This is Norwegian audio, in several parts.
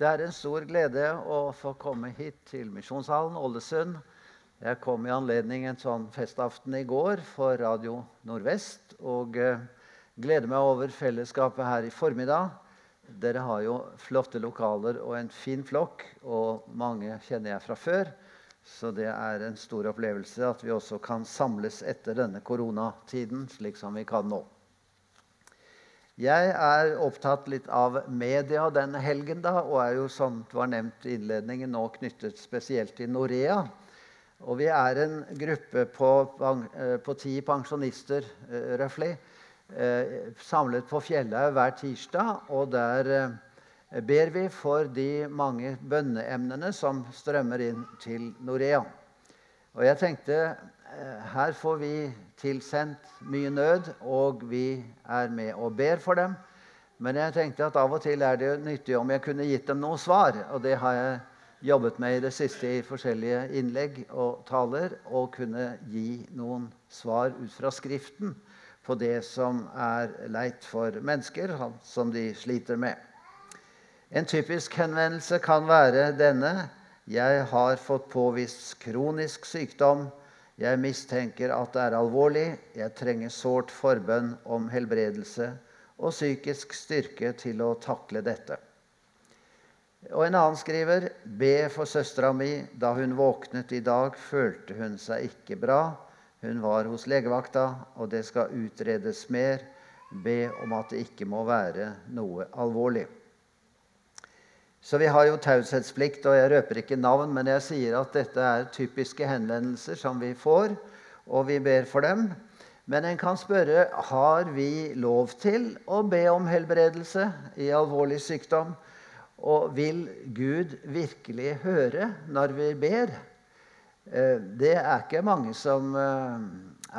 Det er en stor glede å få komme hit til Misjonshallen Ålesund. Jeg kom i anledning en sånn festaften i går for Radio Nordvest. Og eh, gleder meg over fellesskapet her i formiddag. Dere har jo flotte lokaler og en fin flokk, og mange kjenner jeg fra før. Så det er en stor opplevelse at vi også kan samles etter denne koronatiden, slik som vi kan nå. Jeg er opptatt litt av media denne helgen, da, og er jo som det var nevnt i innledningen nå knyttet spesielt til Norea. Og vi er en gruppe på, eh, på ti pensjonister, uh, røftlig, uh, samlet på Fjellhaug hver tirsdag. Og der ber vi for de mange bønneemnene som strømmer inn til Norea. Og jeg tenkte her får vi tilsendt mye nød, og vi er med og ber for dem. Men jeg tenkte at av og til er det nyttig om jeg kunne gitt dem noe svar. Og det har jeg jobbet med i det siste i forskjellige innlegg og taler. Å kunne gi noen svar ut fra Skriften på det som er leit for mennesker, som de sliter med. En typisk henvendelse kan være denne. Jeg har fått påvist kronisk sykdom jeg mistenker at det er alvorlig. Jeg trenger sårt forbønn om helbredelse og psykisk styrke til å takle dette. Og En annen skriver be for søstera mi. Da hun våknet i dag, følte hun seg ikke bra. Hun var hos legevakta, og det skal utredes mer. Be om at det ikke må være noe alvorlig. Så vi har jo taushetsplikt, og jeg røper ikke navn, men jeg sier at dette er typiske henvendelser som vi får, og vi ber for dem. Men en kan spørre har vi lov til å be om helbredelse i alvorlig sykdom. Og vil Gud virkelig høre når vi ber? Eh, det er ikke mange som eh,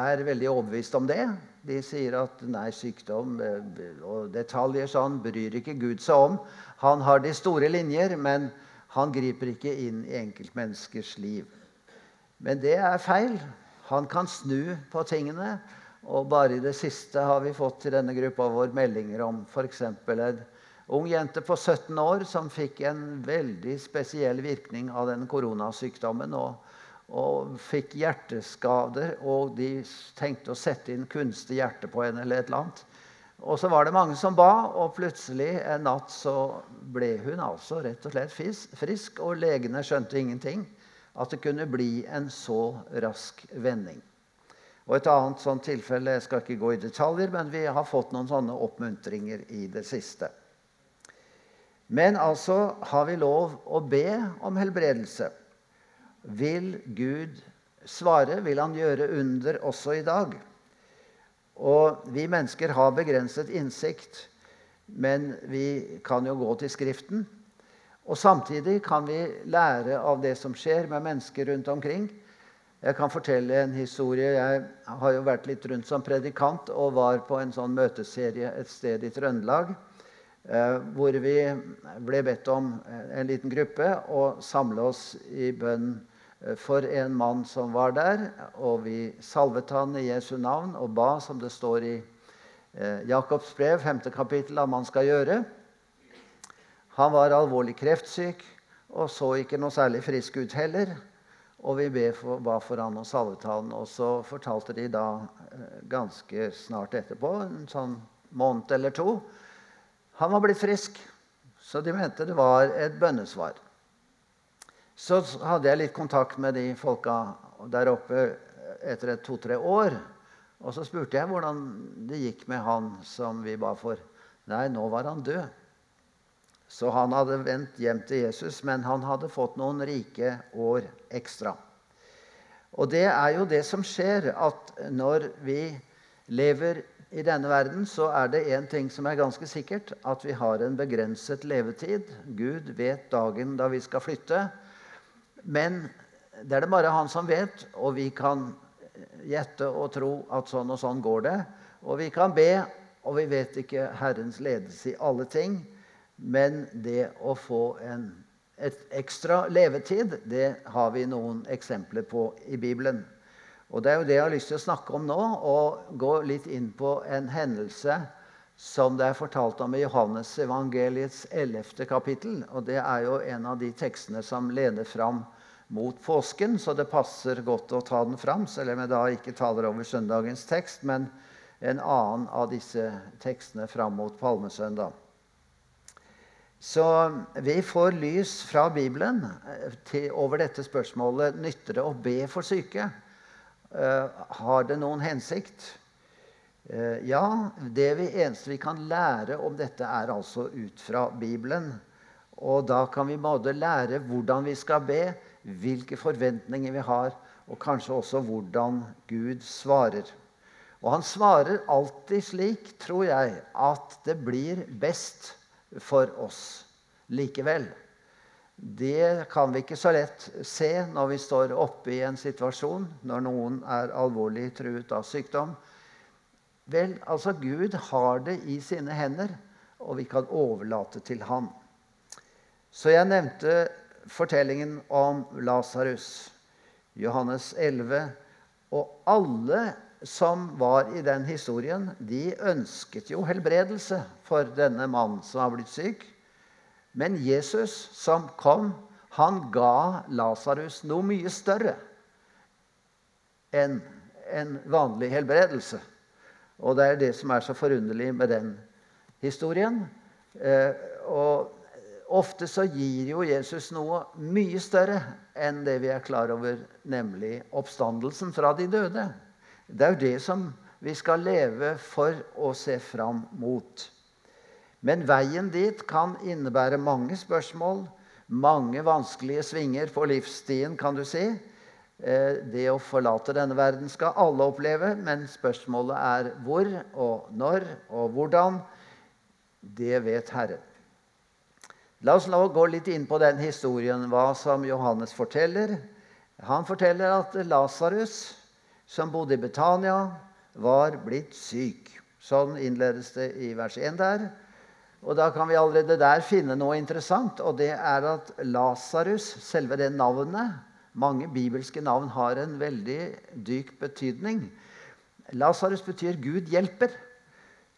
er veldig overbevist om det. De sier at nei, sykdom eh, og detaljer sånn bryr ikke Gud seg om. Han har de store linjer, men han griper ikke inn i enkeltmenneskers liv. Men det er feil. Han kan snu på tingene. Og bare i det siste har vi fått til denne gruppa vår meldinger om f.eks. en ung jente på 17 år som fikk en veldig spesiell virkning av den koronasykdommen. og og fikk hjerteskader. Og de tenkte å sette inn kunstig hjerte på henne eller et eller annet. Og så var det mange som ba, og plutselig en natt så ble hun altså rett og slett frisk. Og legene skjønte ingenting. At det kunne bli en så rask vending. Og et annet sånt tilfelle Jeg skal ikke gå i detaljer, men vi har fått noen sånne oppmuntringer i det siste. Men altså har vi lov å be om helbredelse vil Gud svare, vil han gjøre under også i dag. Og vi mennesker har begrenset innsikt, men vi kan jo gå til Skriften. Og samtidig kan vi lære av det som skjer med mennesker rundt omkring. Jeg kan fortelle en historie. Jeg har jo vært litt rundt som predikant og var på en sånn møteserie et sted i Trøndelag. Eh, hvor vi ble bedt om, en liten gruppe, å samle oss i bønn for en mann som var der. Og vi salvet han i Jesu navn og ba, som det står i eh, Jakobs brev, 5. kapittel, at man skal gjøre. Han var alvorlig kreftsyk og så ikke noe særlig frisk ut heller. Og vi ba for han og salvet han. Og så fortalte de da eh, ganske snart etterpå, en sånn måned eller to, han var blitt frisk. Så de mente det var et bønnesvar. Så hadde jeg litt kontakt med de folka der oppe etter to-tre år. Og så spurte jeg hvordan det gikk med han som vi ba for. Nei, nå var han død. Så han hadde vendt hjem til Jesus, men han hadde fått noen rike år ekstra. Og det er jo det som skjer, at når vi lever i denne verden, så er det én ting som er ganske sikkert, at vi har en begrenset levetid. Gud vet dagen da vi skal flytte. Men det er det bare han som vet, og vi kan gjette og tro at sånn og sånn går det. Og vi kan be, og vi vet ikke Herrens ledelse i alle ting. Men det å få en, et ekstra levetid, det har vi noen eksempler på i Bibelen. Og det er jo det jeg har lyst til å snakke om nå, og gå litt inn på en hendelse som det er fortalt om i Johannes evangeliets 11. kapittel. Og det er jo en av de tekstene som leder fram mot påsken, så det passer godt å ta den fram, selv om jeg da ikke taler over søndagens tekst, men en annen av disse tekstene fram mot palmesøndag. Så vi får lys fra Bibelen eh, til, over dette spørsmålet nytter det å be for syke. Uh, har det noen hensikt? Uh, ja, det vi, eneste vi kan lære om dette, er altså ut fra Bibelen. Og da kan vi både lære hvordan vi skal be, hvilke forventninger vi har, og kanskje også hvordan Gud svarer. Og han svarer alltid slik, tror jeg, at det blir best for oss likevel. Det kan vi ikke så lett se når vi står oppe i en situasjon, når noen er alvorlig truet av sykdom. Vel, altså Gud har det i sine hender, og vi kan overlate til ham. Så jeg nevnte fortellingen om Lasarus, Johannes 11. Og alle som var i den historien, de ønsket jo helbredelse for denne mannen som har blitt syk. Men Jesus som kom, han ga Lasarus noe mye større enn en vanlig helbredelse. Og det er det som er så forunderlig med den historien. Eh, og ofte så gir jo Jesus noe mye større enn det vi er klar over, nemlig oppstandelsen fra de døde. Det er jo det som vi skal leve for å se fram mot. Men veien dit kan innebære mange spørsmål, mange vanskelige svinger på livsstien, kan du si. Eh, det å forlate denne verden skal alle oppleve, men spørsmålet er hvor og når og hvordan. Det vet Herren. La oss nå gå litt inn på den historien, hva som Johannes forteller. Han forteller at Lasarus som bodde i Betania, var blitt syk. Sånn innledes det i vers 1 der. Og Da kan vi allerede der finne noe interessant, og det er at Lasarus, selve det navnet Mange bibelske navn har en veldig dyp betydning. Lasarus betyr 'Gud hjelper'.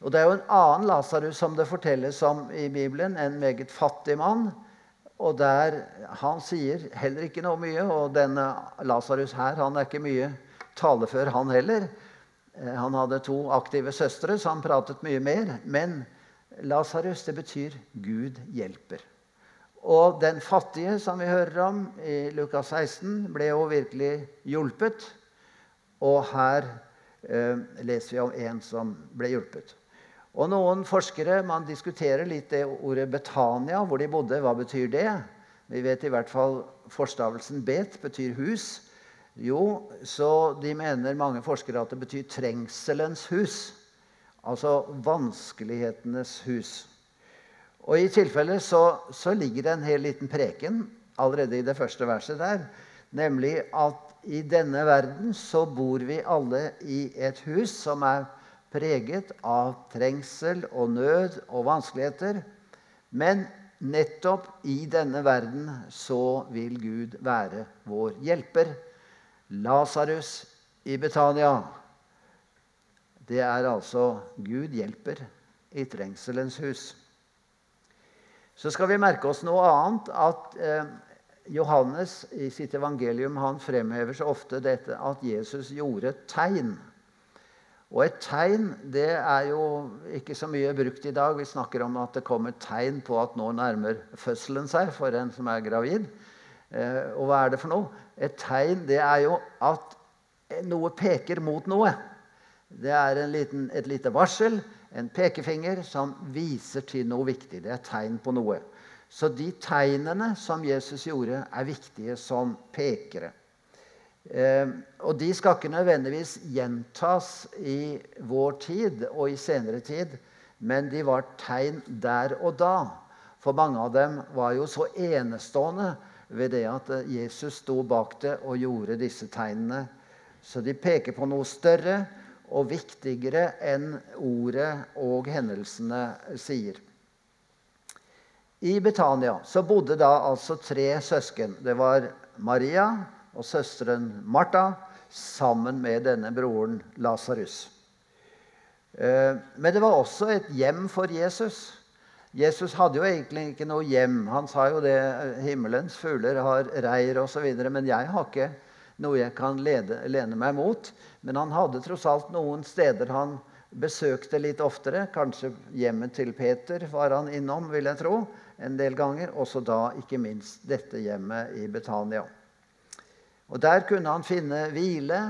Og Det er jo en annen Lasarus som det fortelles om i Bibelen, en meget fattig mann. Og der Han sier heller ikke noe mye, og denne Lasarus her han er ikke mye talefør, han heller. Eh, han hadde to aktive søstre, så han pratet mye mer. Men Lasarus, det betyr 'Gud hjelper'. Og den fattige som vi hører om i Lukas 16, ble jo virkelig hjulpet. Og her eh, leser vi om en som ble hjulpet. Og Noen forskere man diskuterer litt det ordet Betania, hvor de bodde. Hva betyr det? Vi vet i hvert fall forstavelsen bet betyr hus. Jo, så de mener mange forskere at det betyr trengselens hus. Altså vanskelighetenes hus. Og I tilfelle så, så ligger det en hel liten preken allerede i det første verset der. Nemlig at i denne verden så bor vi alle i et hus som er preget av trengsel og nød og vanskeligheter. Men nettopp i denne verden så vil Gud være vår hjelper. Lasarus i Betania. Det er altså Gud hjelper i trengselens hus. Så skal vi merke oss noe annet. At eh, Johannes i sitt evangelium han fremhever så ofte dette at Jesus gjorde et tegn. Og et tegn det er jo ikke så mye brukt i dag. Vi snakker om at det kommer tegn på at nå nærmer fødselen seg for en som er gravid. Eh, og hva er det for noe? Et tegn det er jo at noe peker mot noe. Det er liten, et lite varsel, en pekefinger, som viser til noe viktig. Det er tegn på noe. Så de tegnene som Jesus gjorde, er viktige som pekere. Eh, og de skal ikke nødvendigvis gjentas i vår tid og i senere tid, men de var tegn der og da. For mange av dem var jo så enestående ved det at Jesus sto bak det og gjorde disse tegnene. Så de peker på noe større og viktigere enn ordet og hendelsene sier. I Betania så bodde da altså tre søsken. Det var Maria og søsteren Martha sammen med denne broren Lasarus. Eh, men det var også et hjem for Jesus. Jesus hadde jo egentlig ikke noe hjem. Han sa jo det himmelens fugler har reir osv. Men jeg har ikke noe jeg kan lede, lene meg mot. Men han hadde tross alt noen steder han besøkte litt oftere. Kanskje hjemmet til Peter var han innom, vil jeg tro, en del ganger. Også da ikke minst dette hjemmet i Betania. Og Der kunne han finne hvile,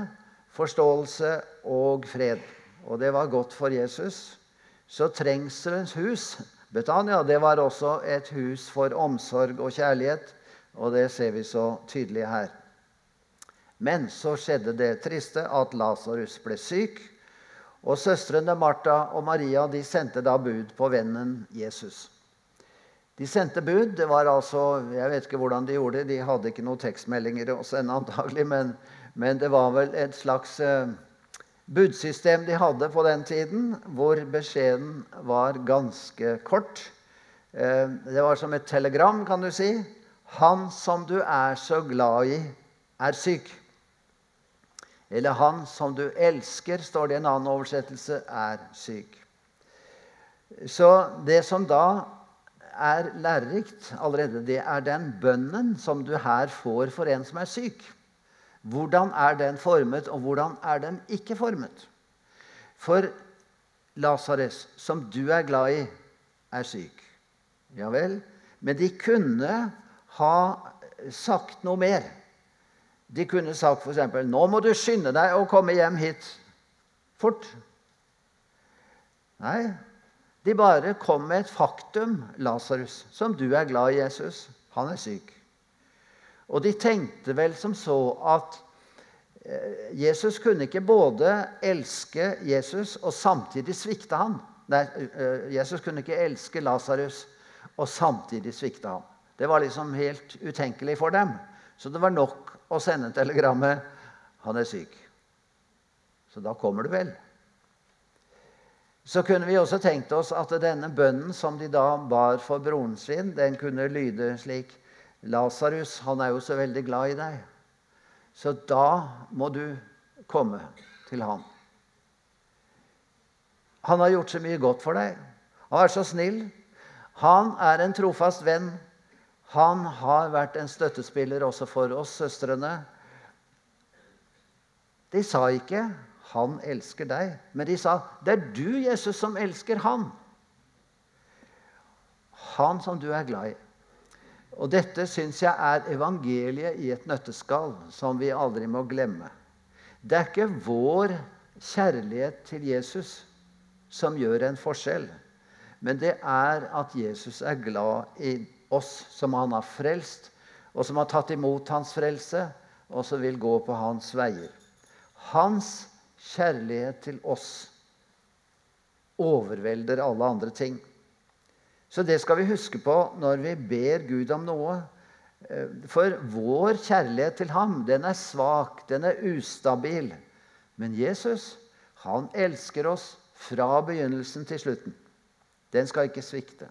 forståelse og fred. Og det var godt for Jesus. Så trengselens hus Betania det var også et hus for omsorg og kjærlighet, og det ser vi så tydelig her. Men så skjedde det triste at Lasarus ble syk, og søstrene Martha og Maria de sendte da bud på vennen Jesus. De sendte bud. det var altså, Jeg vet ikke hvordan de gjorde det. De hadde ikke noen tekstmeldinger å sende, antagelig, men, men det var vel et slags eh, budsystem de hadde på den tiden, hvor beskjeden var ganske kort. Eh, det var som et telegram, kan du si. 'Han som du er så glad i, er syk.' Eller 'Han som du elsker', står det i en annen oversettelse, er syk. Så det som da er lærerikt allerede, det er den bønnen som du her får for en som er syk. Hvordan er den formet, og hvordan er den ikke formet? For Lasarus, som du er glad i, er syk. Ja vel. Men de kunne ha sagt noe mer. De kunne sagt f.eks.: 'Nå må du skynde deg å komme hjem hit fort.' Nei, de bare kom med et faktum, Lasarus, som du er glad i Jesus. Han er syk. Og de tenkte vel som så at eh, Jesus kunne ikke både elske Jesus og samtidig svikte ham. Nei, eh, Jesus kunne ikke elske Lasarus og samtidig svikte ham. Det var liksom helt utenkelig for dem. Så det var nok å sende telegrammet 'Han er syk'. Så da kommer du vel. Så kunne vi også tenkt oss at denne bønnen som de da bar for broren sin, den kunne lyde slik Lasarus, han er jo så veldig glad i deg. Så da må du komme til han. Han har gjort så mye godt for deg. Han er så snill. Han er en trofast venn. Han har vært en støttespiller også for oss søstrene. De sa ikke 'Han elsker deg', men de sa 'Det er du, Jesus, som elsker han'. Han som du er glad i. Og dette syns jeg er evangeliet i et nøtteskall, som vi aldri må glemme. Det er ikke vår kjærlighet til Jesus som gjør en forskjell, men det er at Jesus er glad i oss som han har frelst, og som har tatt imot hans frelse, og som vil gå på hans veier. Hans kjærlighet til oss overvelder alle andre ting. Så det skal vi huske på når vi ber Gud om noe. Eh, for vår kjærlighet til ham, den er svak, den er ustabil. Men Jesus, han elsker oss fra begynnelsen til slutten. Den skal ikke svikte.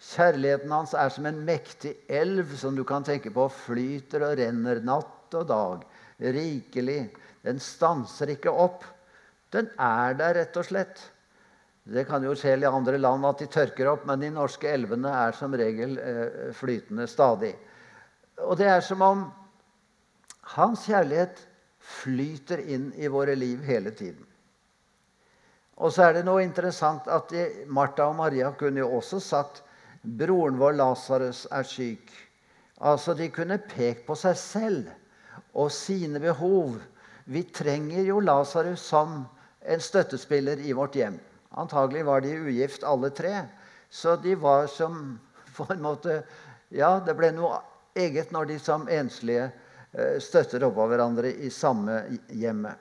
Kjærligheten hans er som en mektig elv som du kan tenke på flyter og renner natt og dag. Rikelig. Den stanser ikke opp. Den er der, rett og slett. Det kan jo skje i andre land at de tørker opp, men de norske elvene er som regel eh, flytende stadig. Og det er som om hans kjærlighet flyter inn i våre liv hele tiden. Og så er det noe interessant at Martha og Maria kunne jo også sagt broren vår Lasarus er syk. Altså, De kunne pekt på seg selv og sine behov. Vi trenger jo Lasarus som en støttespiller i vårt hjem. Antagelig var de ugift alle tre. Så de var som på en måte Ja, det ble noe eget når de som enslige støtter støtter oppå hverandre i samme hjemmet.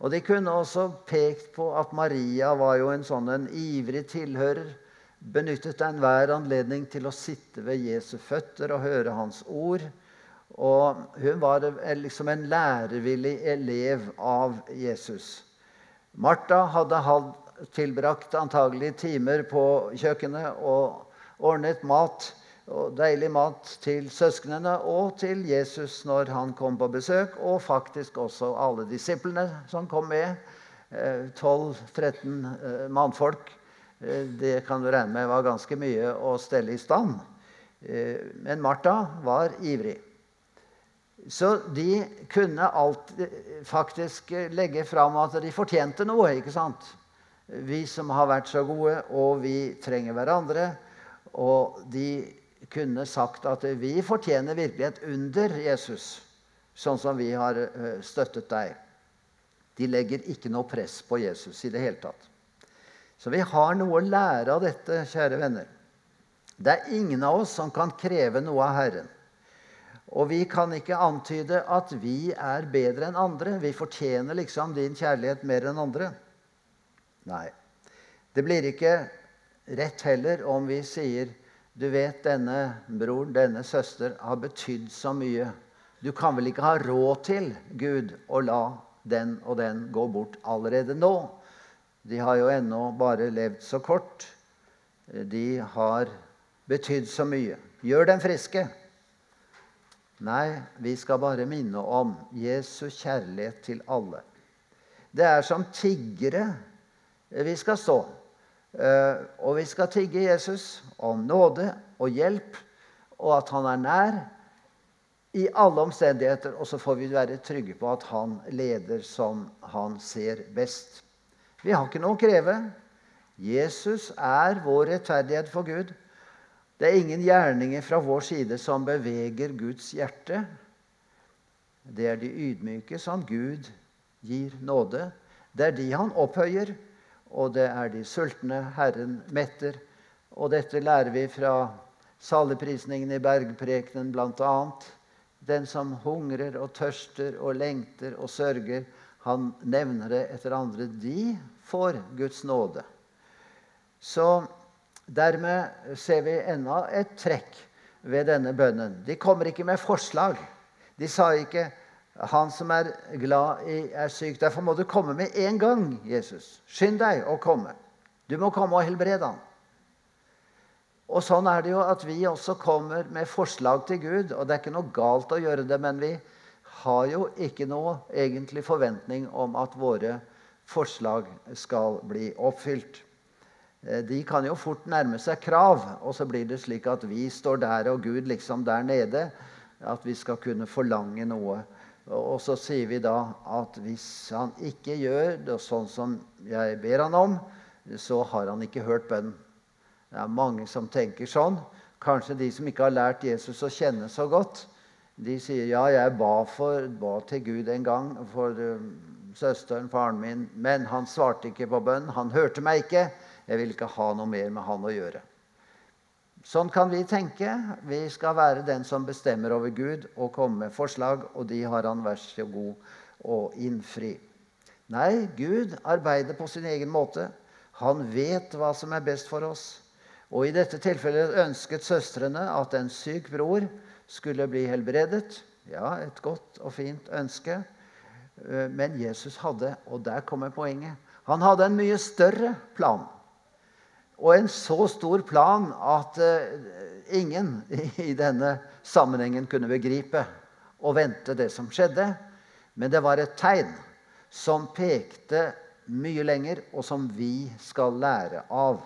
Og De kunne også pekt på at Maria var jo en sånn en ivrig tilhører. Benyttet enhver anledning til å sitte ved Jesu føtter og høre hans ord. Og hun var liksom en lærevillig elev av Jesus. Martha hadde tilbrakt antagelig timer på kjøkkenet og ordnet mat, og deilig mat til søsknene og til Jesus når han kom på besøk, og faktisk også alle disiplene som kom med. 12-13 mannfolk. Det kan du regne med var ganske mye å stelle i stand. Men Martha var ivrig. Så de kunne alltid faktisk legge fram at de fortjente noe. ikke sant? Vi som har vært så gode, og vi trenger hverandre. Og de kunne sagt at vi fortjener virkelig et under, Jesus, sånn som vi har eh, støttet deg. De legger ikke noe press på Jesus i det hele tatt. Så vi har noe å lære av dette, kjære venner. Det er ingen av oss som kan kreve noe av Herren. Og vi kan ikke antyde at vi er bedre enn andre. Vi fortjener liksom din kjærlighet mer enn andre. Nei. Det blir ikke rett heller om vi sier du vet, denne bror, denne søster, har betydd så mye. Du kan vel ikke ha råd til, Gud, å la den og den gå bort allerede nå? De har jo ennå bare levd så kort. De har betydd så mye. Gjør dem friske. Nei, vi skal bare minne om Jesu kjærlighet til alle. Det er som tiggere vi skal stå. Eh, og vi skal tigge Jesus om nåde og hjelp, og at han er nær i alle omstendigheter. Og så får vi være trygge på at han leder som han ser best. Vi har ikke noe å kreve. Jesus er vår rettferdighet for Gud. Det er ingen gjerninger fra vår side som beveger Guds hjerte. Det er de ydmyke som Gud gir nåde. Det er de han opphøyer, og det er de sultne Herren metter. Og dette lærer vi fra saligprisningen i bergprekenen bl.a. Den som hungrer og tørster og lengter og sørger, han nevner det etter andre. De får Guds nåde. Så Dermed ser vi enda et trekk ved denne bønnen. De kommer ikke med forslag. De sa ikke 'Han som er glad i, er syk'. Derfor må du komme med en gang, Jesus. Skynd deg å komme. Du må komme og helbrede ham. Og sånn er det jo at vi også kommer med forslag til Gud. Og det er ikke noe galt å gjøre det, men vi har jo ikke noe egentlig forventning om at våre forslag skal bli oppfylt. Eh, de kan jo fort nærme seg krav, og så blir det slik at vi står der og Gud liksom der nede. At vi skal kunne forlange noe. Og så sier vi da at hvis han ikke gjør det sånn som jeg ber han om, så har han ikke hørt bønnen. Det er mange som tenker sånn. Kanskje de som ikke har lært Jesus å kjenne så godt. De sier ja, jeg ba, for, ba til Gud en gang for uh, søsteren, faren min, men han svarte ikke på bønn. Han hørte meg ikke. Jeg vil ikke ha noe mer med han å gjøre. Sånn kan vi tenke. Vi skal være den som bestemmer over Gud og komme med forslag, og de har han vær så god å innfri. Nei, Gud arbeider på sin egen måte. Han vet hva som er best for oss. Og I dette tilfellet ønsket søstrene at en syk bror skulle bli helbredet. Ja, et godt og fint ønske. Eh, men Jesus hadde, og der kommer poenget, han hadde en mye større plan. Og en så stor plan at uh, ingen i denne sammenhengen kunne begripe og vente det som skjedde. Men det var et tegn som pekte mye lenger, og som vi skal lære av.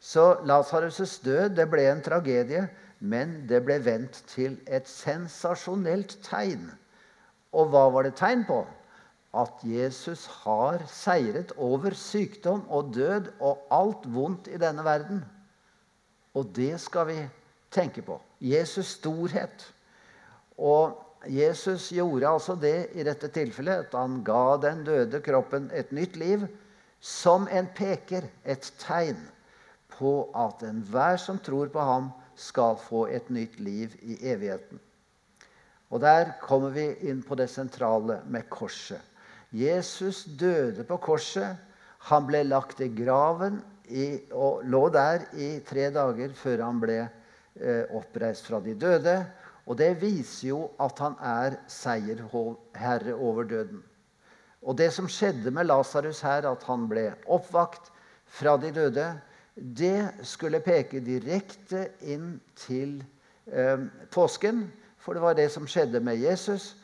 Så Lasarus' død det ble en tragedie, men det ble vendt til et sensasjonelt tegn. Og hva var det tegn på? at Jesus har seiret over sykdom og død og alt vondt i denne verden. Og det skal vi tenke på. Jesus' storhet. Og Jesus gjorde altså det i dette tilfellet at han ga den døde kroppen et nytt liv som en peker, et tegn på at enhver som tror på ham, skal få et nytt liv i evigheten. Og der kommer vi inn på det sentrale med korset. Jesus døde på korset. Han ble lagt i graven i, og lå der i tre dager før han ble eh, oppreist fra de døde. Og det viser jo at han er seierherre over døden. Og det som skjedde med Lasarus her, at han ble oppvakt fra de døde, det skulle peke direkte inn til eh, påsken. For det var det som skjedde med Jesus.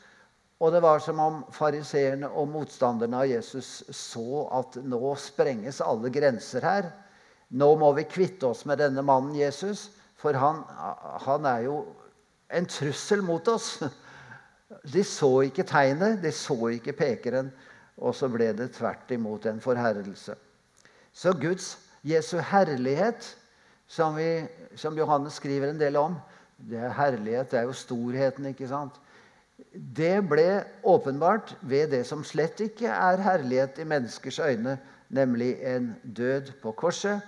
Og det var som om fariseerne og motstanderne av Jesus så at nå sprenges alle grenser her. Nå må vi kvitte oss med denne mannen Jesus, for han, han er jo en trussel mot oss. De så ikke tegnet, de så ikke pekeren, og så ble det tvert imot en forherrelse. Så Guds Jesu herlighet, som, vi, som Johannes skriver en del om det er Herlighet det er jo storheten, ikke sant? Det ble åpenbart ved det som slett ikke er herlighet i menneskers øyne, nemlig en død på korset.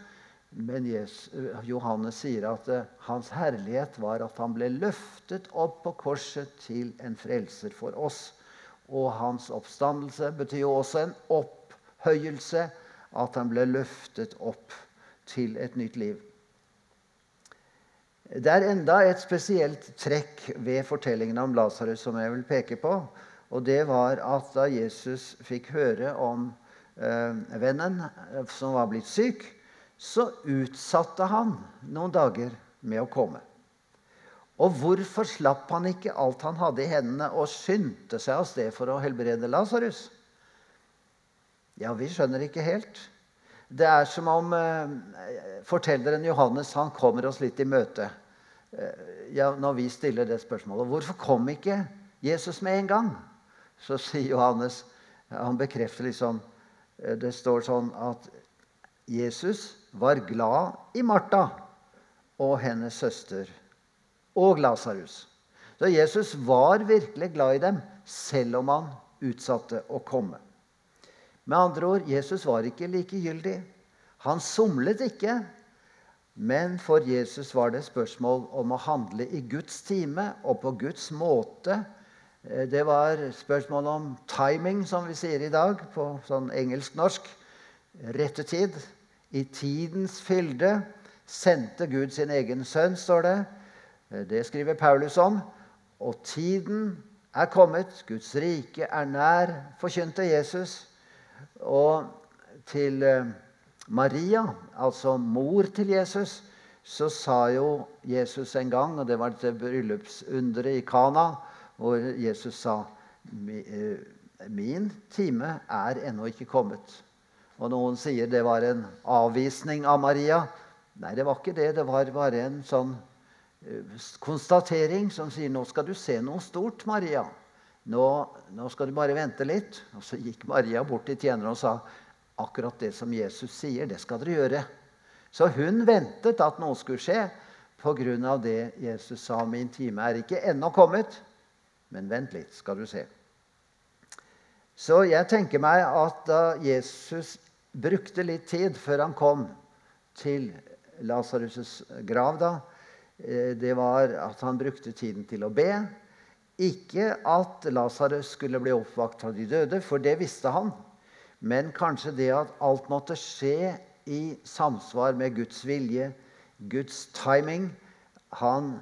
Men Johannes sier at eh, hans herlighet var at han ble løftet opp på korset til en frelser for oss. Og hans oppstandelse betyr jo også en opphøyelse, at han ble løftet opp til et nytt liv. Det er enda et spesielt trekk ved fortellingen om Lasarus som jeg vil peke på. Og det var at da Jesus fikk høre om eh, vennen eh, som var blitt syk, så utsatte han noen dager med å komme. Og hvorfor slapp han ikke alt han hadde i hendene, og skyndte seg av sted for å helbrede Lasarus? Ja, vi skjønner ikke helt. Det er som om eh, fortelleren Johannes han kommer oss litt i møte eh, ja, når vi stiller det spørsmålet. Hvorfor kom ikke Jesus med en gang? Så sier Johannes Han bekrefter liksom eh, Det står sånn at Jesus var glad i Martha og hennes søster og Lasarus. Så Jesus var virkelig glad i dem, selv om han utsatte å komme. Med andre ord, Jesus var ikke likegyldig. Han somlet ikke. Men for Jesus var det spørsmål om å handle i Guds time og på Guds måte. Eh, det var spørsmål om timing, som vi sier i dag på sånn engelsk-norsk. Rette tid. I tidens fylde sendte Gud sin egen sønn, står det. Eh, det skriver Paulus om. Og tiden er kommet. Guds rike er nær, forkynte Jesus. Og til eh, Maria, altså mor til Jesus, så sa jo Jesus en gang, og det var dette bryllupsunderet i Kana, hvor Jesus sa eh, Min time er ennå ikke kommet. Og noen sier det var en avvisning av Maria. Nei, det var ikke det. Det var bare en sånn eh, konstatering som sier nå skal du se noe stort, Maria. Nå, nå, skal du bare vente litt. Og så gikk Maria bort til tjeneren og sa akkurat det som Jesus sier, det skal dere gjøre. Så hun ventet at noe skulle skje pga. det Jesus sa. Min time er ikke ennå kommet, men vent litt, skal du se. Så jeg tenker meg at da Jesus brukte litt tid før han kom til Lasarus' grav, da, eh, det var at han brukte tiden til å be. Ikke at Lasarus skulle bli oppvakt av de døde, for det visste han. Men kanskje det at alt måtte skje i samsvar med Guds vilje, Guds timing. Han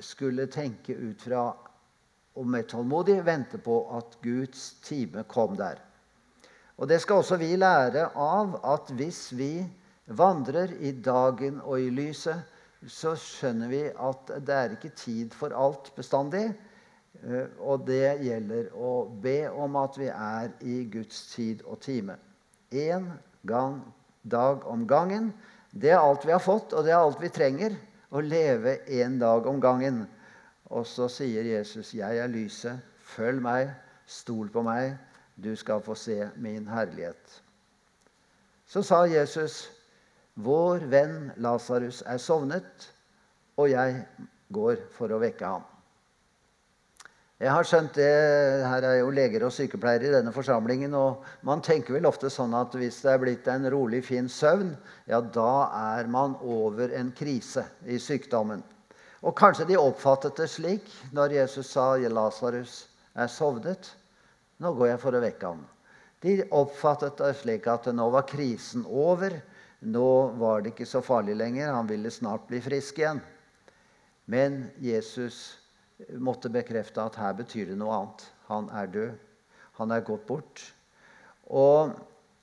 skulle tenke ut fra og med tålmodig vente på at Guds time kom der. Og Det skal også vi lære av at hvis vi vandrer i dagen og i lyset, så skjønner vi at det er ikke tid for alt bestandig. Eh, og det gjelder å be om at vi er i Guds tid og time. Én gang, dag om gangen. Det er alt vi har fått, og det er alt vi trenger. Å leve én dag om gangen. Og så sier Jesus, 'Jeg er lyset. Følg meg. Stol på meg. Du skal få se min herlighet.' Så sa Jesus, 'Vår venn Lasarus er sovnet, og jeg går for å vekke ham.' Jeg har skjønt det, Her er jo leger og sykepleiere i denne forsamlingen. og Man tenker vel ofte sånn at hvis det er blitt en rolig, fin søvn, ja, da er man over en krise i sykdommen. Og kanskje de oppfattet det slik når Jesus sa 'Lasarus er sovnet'. Nå går jeg for å vekke ham. De oppfattet det slik at nå var krisen over. Nå var det ikke så farlig lenger. Han ville snart bli frisk igjen. Men Jesus måtte bekrefte at her betyr det noe annet. Han er død. Han er gått bort. Og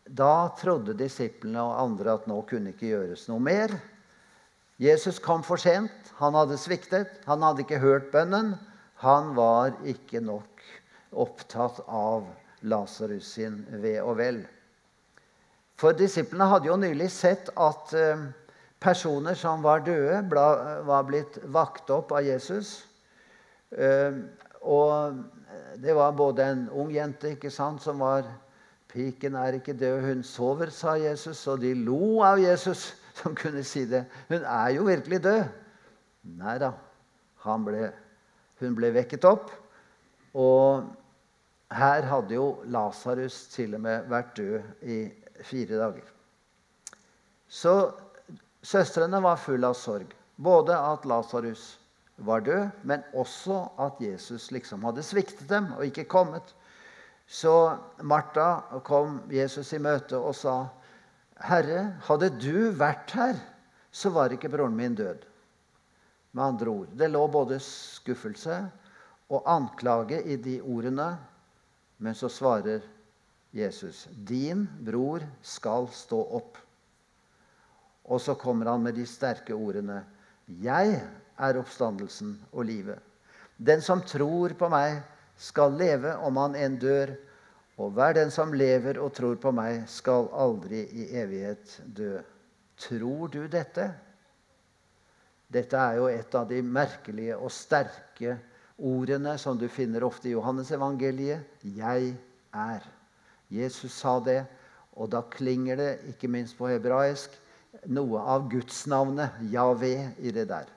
da trodde disiplene og andre at nå kunne ikke gjøres noe mer. Jesus kom for sent. Han hadde sviktet. Han hadde ikke hørt bønnen. Han var ikke nok opptatt av Lasarus sin ve og vel. For disiplene hadde jo nylig sett at eh, personer som var døde, var blitt vakt opp av Jesus. Eh, og det var både en ung jente ikke sant, som var Piken er ikke død, hun sover, sa Jesus. Og de lo av Jesus, som kunne si det. Hun er jo virkelig død. Nei da. Ble, hun ble vekket opp. Og her hadde jo Lasarus til og med vært død i fire dager. Så søstrene var fulle av sorg. Både at Lasarus var død, men også at Jesus liksom hadde sviktet dem og ikke kommet. Så Martha kom Jesus i møte og sa, 'Herre, hadde du vært her, så var ikke broren min død.' Med andre ord, det lå både skuffelse og anklage i de ordene, men så svarer Jesus, 'Din bror skal stå opp.' Og så kommer han med de sterke ordene, 'Jeg er oppstandelsen og livet. Den som tror på meg, skal leve om han enn dør. Og hver den som lever og tror på meg, skal aldri i evighet dø. Tror du dette? Dette er jo et av de merkelige og sterke ordene som du finner ofte i Johannes evangeliet. 'Jeg er'. Jesus sa det, og da klinger det, ikke minst på hebraisk, noe av gudsnavnet Yahweh, i det der.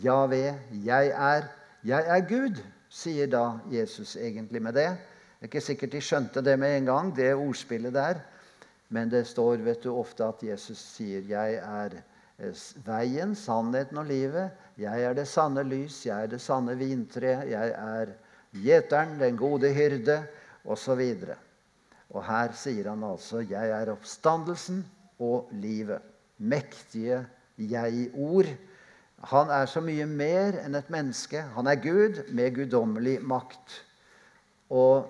Javé, jeg er. Jeg er Gud, sier da Jesus egentlig med det. Det er ikke sikkert de skjønte det med en gang, det ordspillet der. Men det står vet du, ofte at Jesus sier 'Jeg er eh, veien, sannheten og livet'. 'Jeg er det sanne lys, jeg er det sanne vintre', 'Jeg er gjeteren, den gode hyrde', osv. Og, og her sier han altså 'Jeg er oppstandelsen og livet'. Mektige jeg-ord han er så mye mer enn et menneske. Han er Gud med guddommelig makt. Og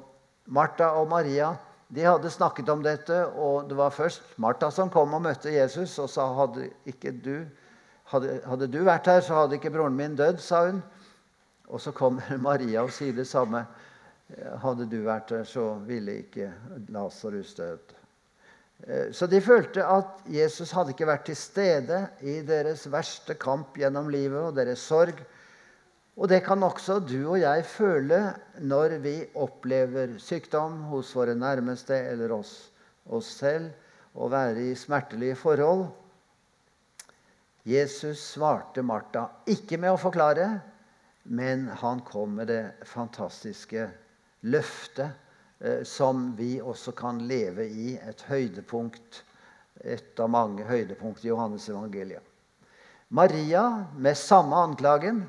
Martha og Maria de hadde snakket om dette, og det var først Martha som kom og møtte Jesus og sa hadde, du, hadde, hadde du vært her, så hadde ikke broren min dødd, sa hun. Og så kommer Maria og sier det samme. Hadde du vært her, så ville ikke Lasarus dødd. Eh, så de følte at Jesus hadde ikke vært til stede i deres verste kamp gjennom livet og deres sorg. Og det kan også du og jeg føle når vi opplever sykdom hos våre nærmeste eller oss, oss selv, og være i smertelige forhold. Jesus svarte Martha ikke med å forklare, men han kom med det fantastiske løftet som vi også kan leve i. Et høydepunkt, et av mange høydepunkt i Johannes evangeliet. Maria, med samme anklagen,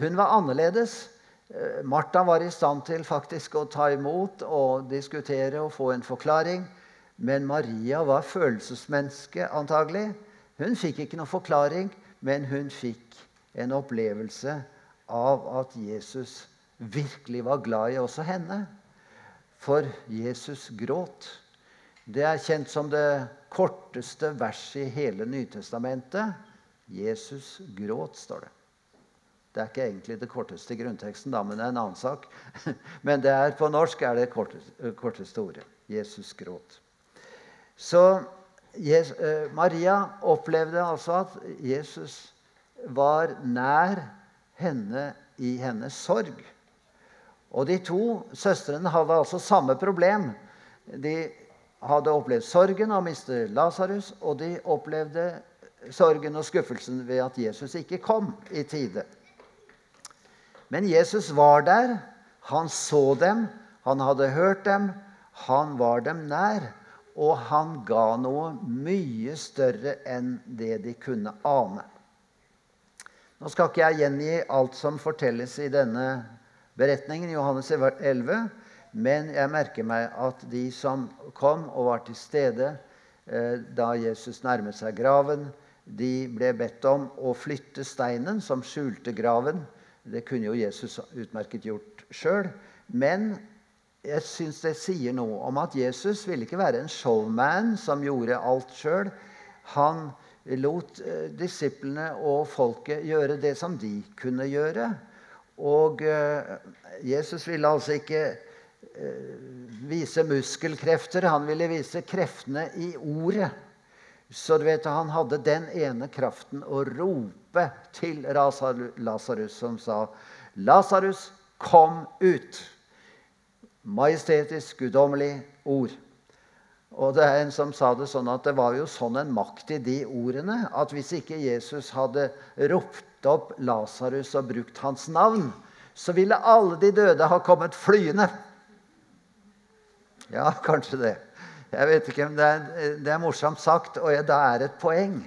hun var annerledes. Eh, Martha var i stand til faktisk å ta imot og diskutere og få en forklaring. Men Maria var følelsesmenneske, antagelig. Hun fikk ikke noen forklaring, men hun fikk en opplevelse av at Jesus virkelig var glad i også henne. For Jesus gråt. Det er kjent som det korteste verset i hele Nytestamentet. Jesus gråt, står det. Det er ikke egentlig det korteste i grunnteksten, da, men det er en annen sak. Men er, på norsk er det korteste, korteste ordet. Jesus gråt. Så Jesus, eh, Maria opplevde altså at Jesus var nær henne i hennes sorg. Og de to søstrene hadde altså samme problem. De hadde opplevd sorgen av å miste Lasarus, og de opplevde sorgen og skuffelsen ved at Jesus ikke kom i tide. Men Jesus var der. Han så dem, han hadde hørt dem, han var dem nær. Og han ga noe mye større enn det de kunne ane. Nå skal ikke jeg gjengi alt som fortelles i denne beretningen i Johannes 11. Men jeg merker meg at de som kom og var til stede eh, da Jesus nærmet seg graven, de ble bedt om å flytte steinen som skjulte graven. Det kunne jo Jesus utmerket gjort sjøl. Men jeg syns det sier noe om at Jesus ville ikke være en showman som gjorde alt sjøl. Han lot eh, disiplene og folket gjøre det som de kunne gjøre. Og eh, Jesus ville altså ikke eh, vise muskelkrefter, han ville vise kreftene i ordet. Så du vet, han hadde den ene kraften å rope til Lasarus, som sa, 'Lasarus, kom ut!' Majestetisk, guddommelig ord. Og det er en som sa det sånn at det var jo sånn en makt i de ordene at hvis ikke Jesus hadde ropt opp Lasarus og brukt hans navn, så ville alle de døde ha kommet flyende. Ja, kanskje det. Jeg vet ikke, men det er, det er morsomt sagt, og det er et poeng.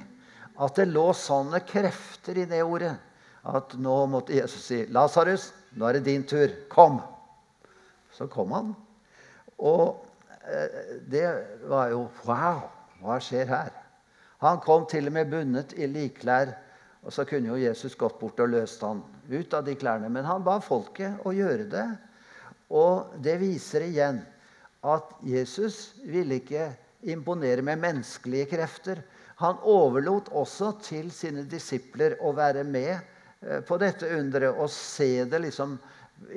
At det lå sånne krefter i det ordet at nå måtte Jesus si, 'Lasarus, nå er det din tur. Kom.' Så kom han. Og eh, det var jo Wow! Hva skjer her? Han kom til og med bundet i likklær. Og så kunne jo Jesus gått bort og løst han ut av de klærne. Men han ba folket å gjøre det. Og det viser igjen at Jesus ville ikke imponere med menneskelige krefter. Han overlot også til sine disipler å være med eh, på dette underet og se det liksom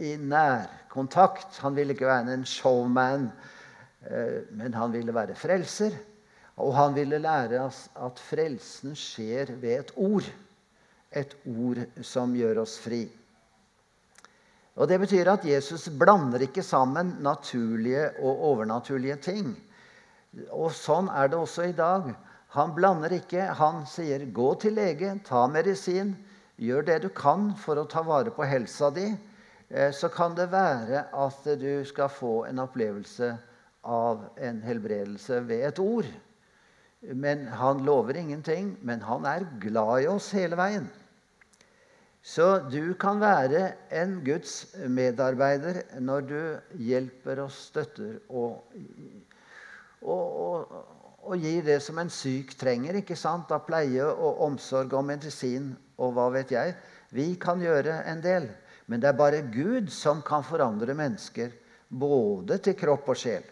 i nærkontakt. Han ville ikke være en showman, eh, men han ville være frelser. Og han ville lære oss at frelsen skjer ved et ord. Et ord som gjør oss fri. Og Det betyr at Jesus blander ikke sammen naturlige og overnaturlige ting. Og Sånn er det også i dag. Han blander ikke. Han sier 'gå til lege, ta medisin', gjør det du kan for å ta vare på helsa di. Eh, så kan det være at du skal få en opplevelse av en helbredelse ved et ord. Men han lover ingenting. Men han er glad i oss hele veien. Så du kan være en Guds medarbeider når du hjelper og støtter og, og, og, og gir det som en syk trenger ikke sant? av pleie og omsorg og medisin og hva vet jeg. Vi kan gjøre en del. Men det er bare Gud som kan forandre mennesker, både til kropp og sjel.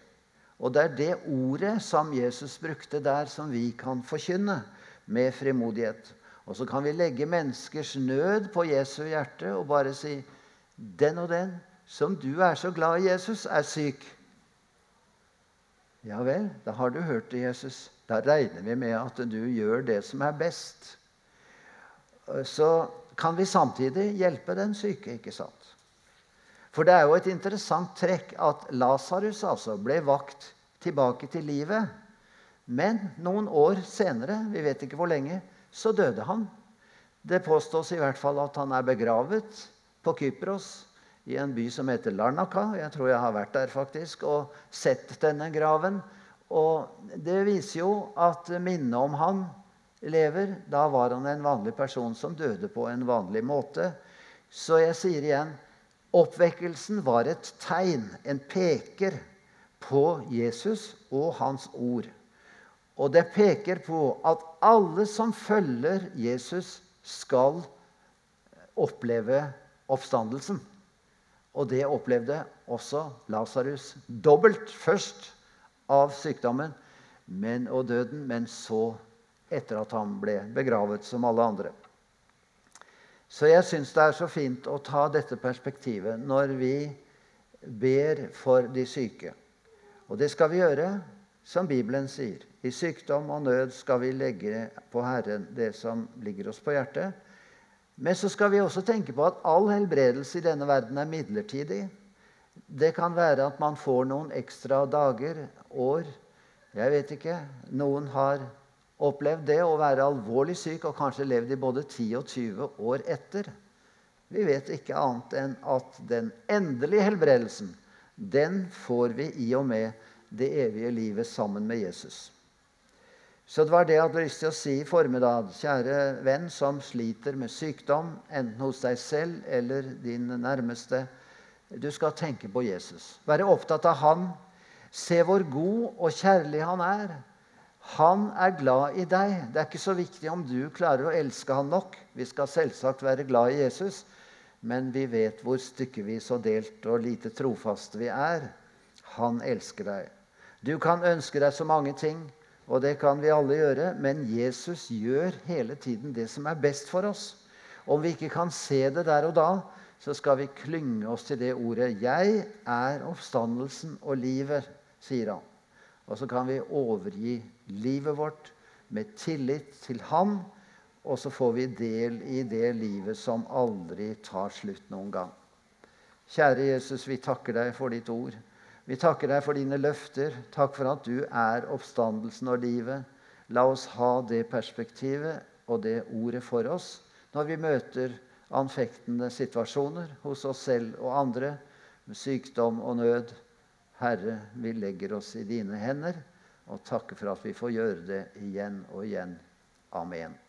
Og det er det ordet som Jesus brukte der, som vi kan forkynne med frimodighet. Og så kan vi legge menneskers nød på Jesu hjerte og bare si Den og den som du er så glad i Jesus, er syk. Ja vel, da har du hørt det, Jesus. Da regner vi med at du gjør det som er best. Så kan vi samtidig hjelpe den syke, ikke sant? For det er jo et interessant trekk at Lasarus altså ble vakt tilbake til livet. Men noen år senere, vi vet ikke hvor lenge, så døde han. Det påstås i hvert fall at han er begravet på Kypros, i en by som heter Larnaka. Jeg tror jeg har vært der faktisk og sett denne graven. Og det viser jo at minnet om han lever. Da var han en vanlig person som døde på en vanlig måte. Så jeg sier igjen oppvekkelsen var et tegn, en peker, på Jesus og hans ord. Og det peker på at alle som følger Jesus, skal oppleve oppstandelsen. Og det opplevde også Lasarus dobbelt. Først av sykdommen men, og døden, men så etter at han ble begravet som alle andre. Så jeg syns det er så fint å ta dette perspektivet når vi ber for de syke. Og det skal vi gjøre som Bibelen sier. I sykdom og nød skal vi legge på Herren det som ligger oss på hjertet. Men så skal vi også tenke på at all helbredelse i denne verden er midlertidig. Det kan være at man får noen ekstra dager, år. Jeg vet ikke. Noen har opplevd det å være alvorlig syk og kanskje levd i både 10 og 20 år etter. Vi vet ikke annet enn at den endelige helbredelsen, den får vi i og med det evige livet sammen med Jesus. Så det var det jeg hadde lyst til å si i formiddag. Kjære venn som sliter med sykdom, enten hos deg selv eller din nærmeste. Du skal tenke på Jesus. Være opptatt av han. Se hvor god og kjærlig han er. Han er glad i deg. Det er ikke så viktig om du klarer å elske han nok. Vi skal selvsagt være glad i Jesus, men vi vet hvor stykkevis og delt og lite trofaste vi er. Han elsker deg. Du kan ønske deg så mange ting, og det kan vi alle gjøre, men Jesus gjør hele tiden det som er best for oss. Om vi ikke kan se det der og da, så skal vi klynge oss til det ordet 'Jeg er oppstandelsen og livet', sier han. Og så kan vi overgi livet vårt med tillit til Han, og så får vi del i det livet som aldri tar slutt noen gang. Kjære Jesus, vi takker deg for ditt ord. Vi takker deg for dine løfter. Takk for at du er oppstandelsen og livet. La oss ha det perspektivet og det ordet for oss når vi møter anfektende situasjoner hos oss selv og andre, med sykdom og nød. Herre, vi legger oss i dine hender og takker for at vi får gjøre det igjen og igjen. Amen.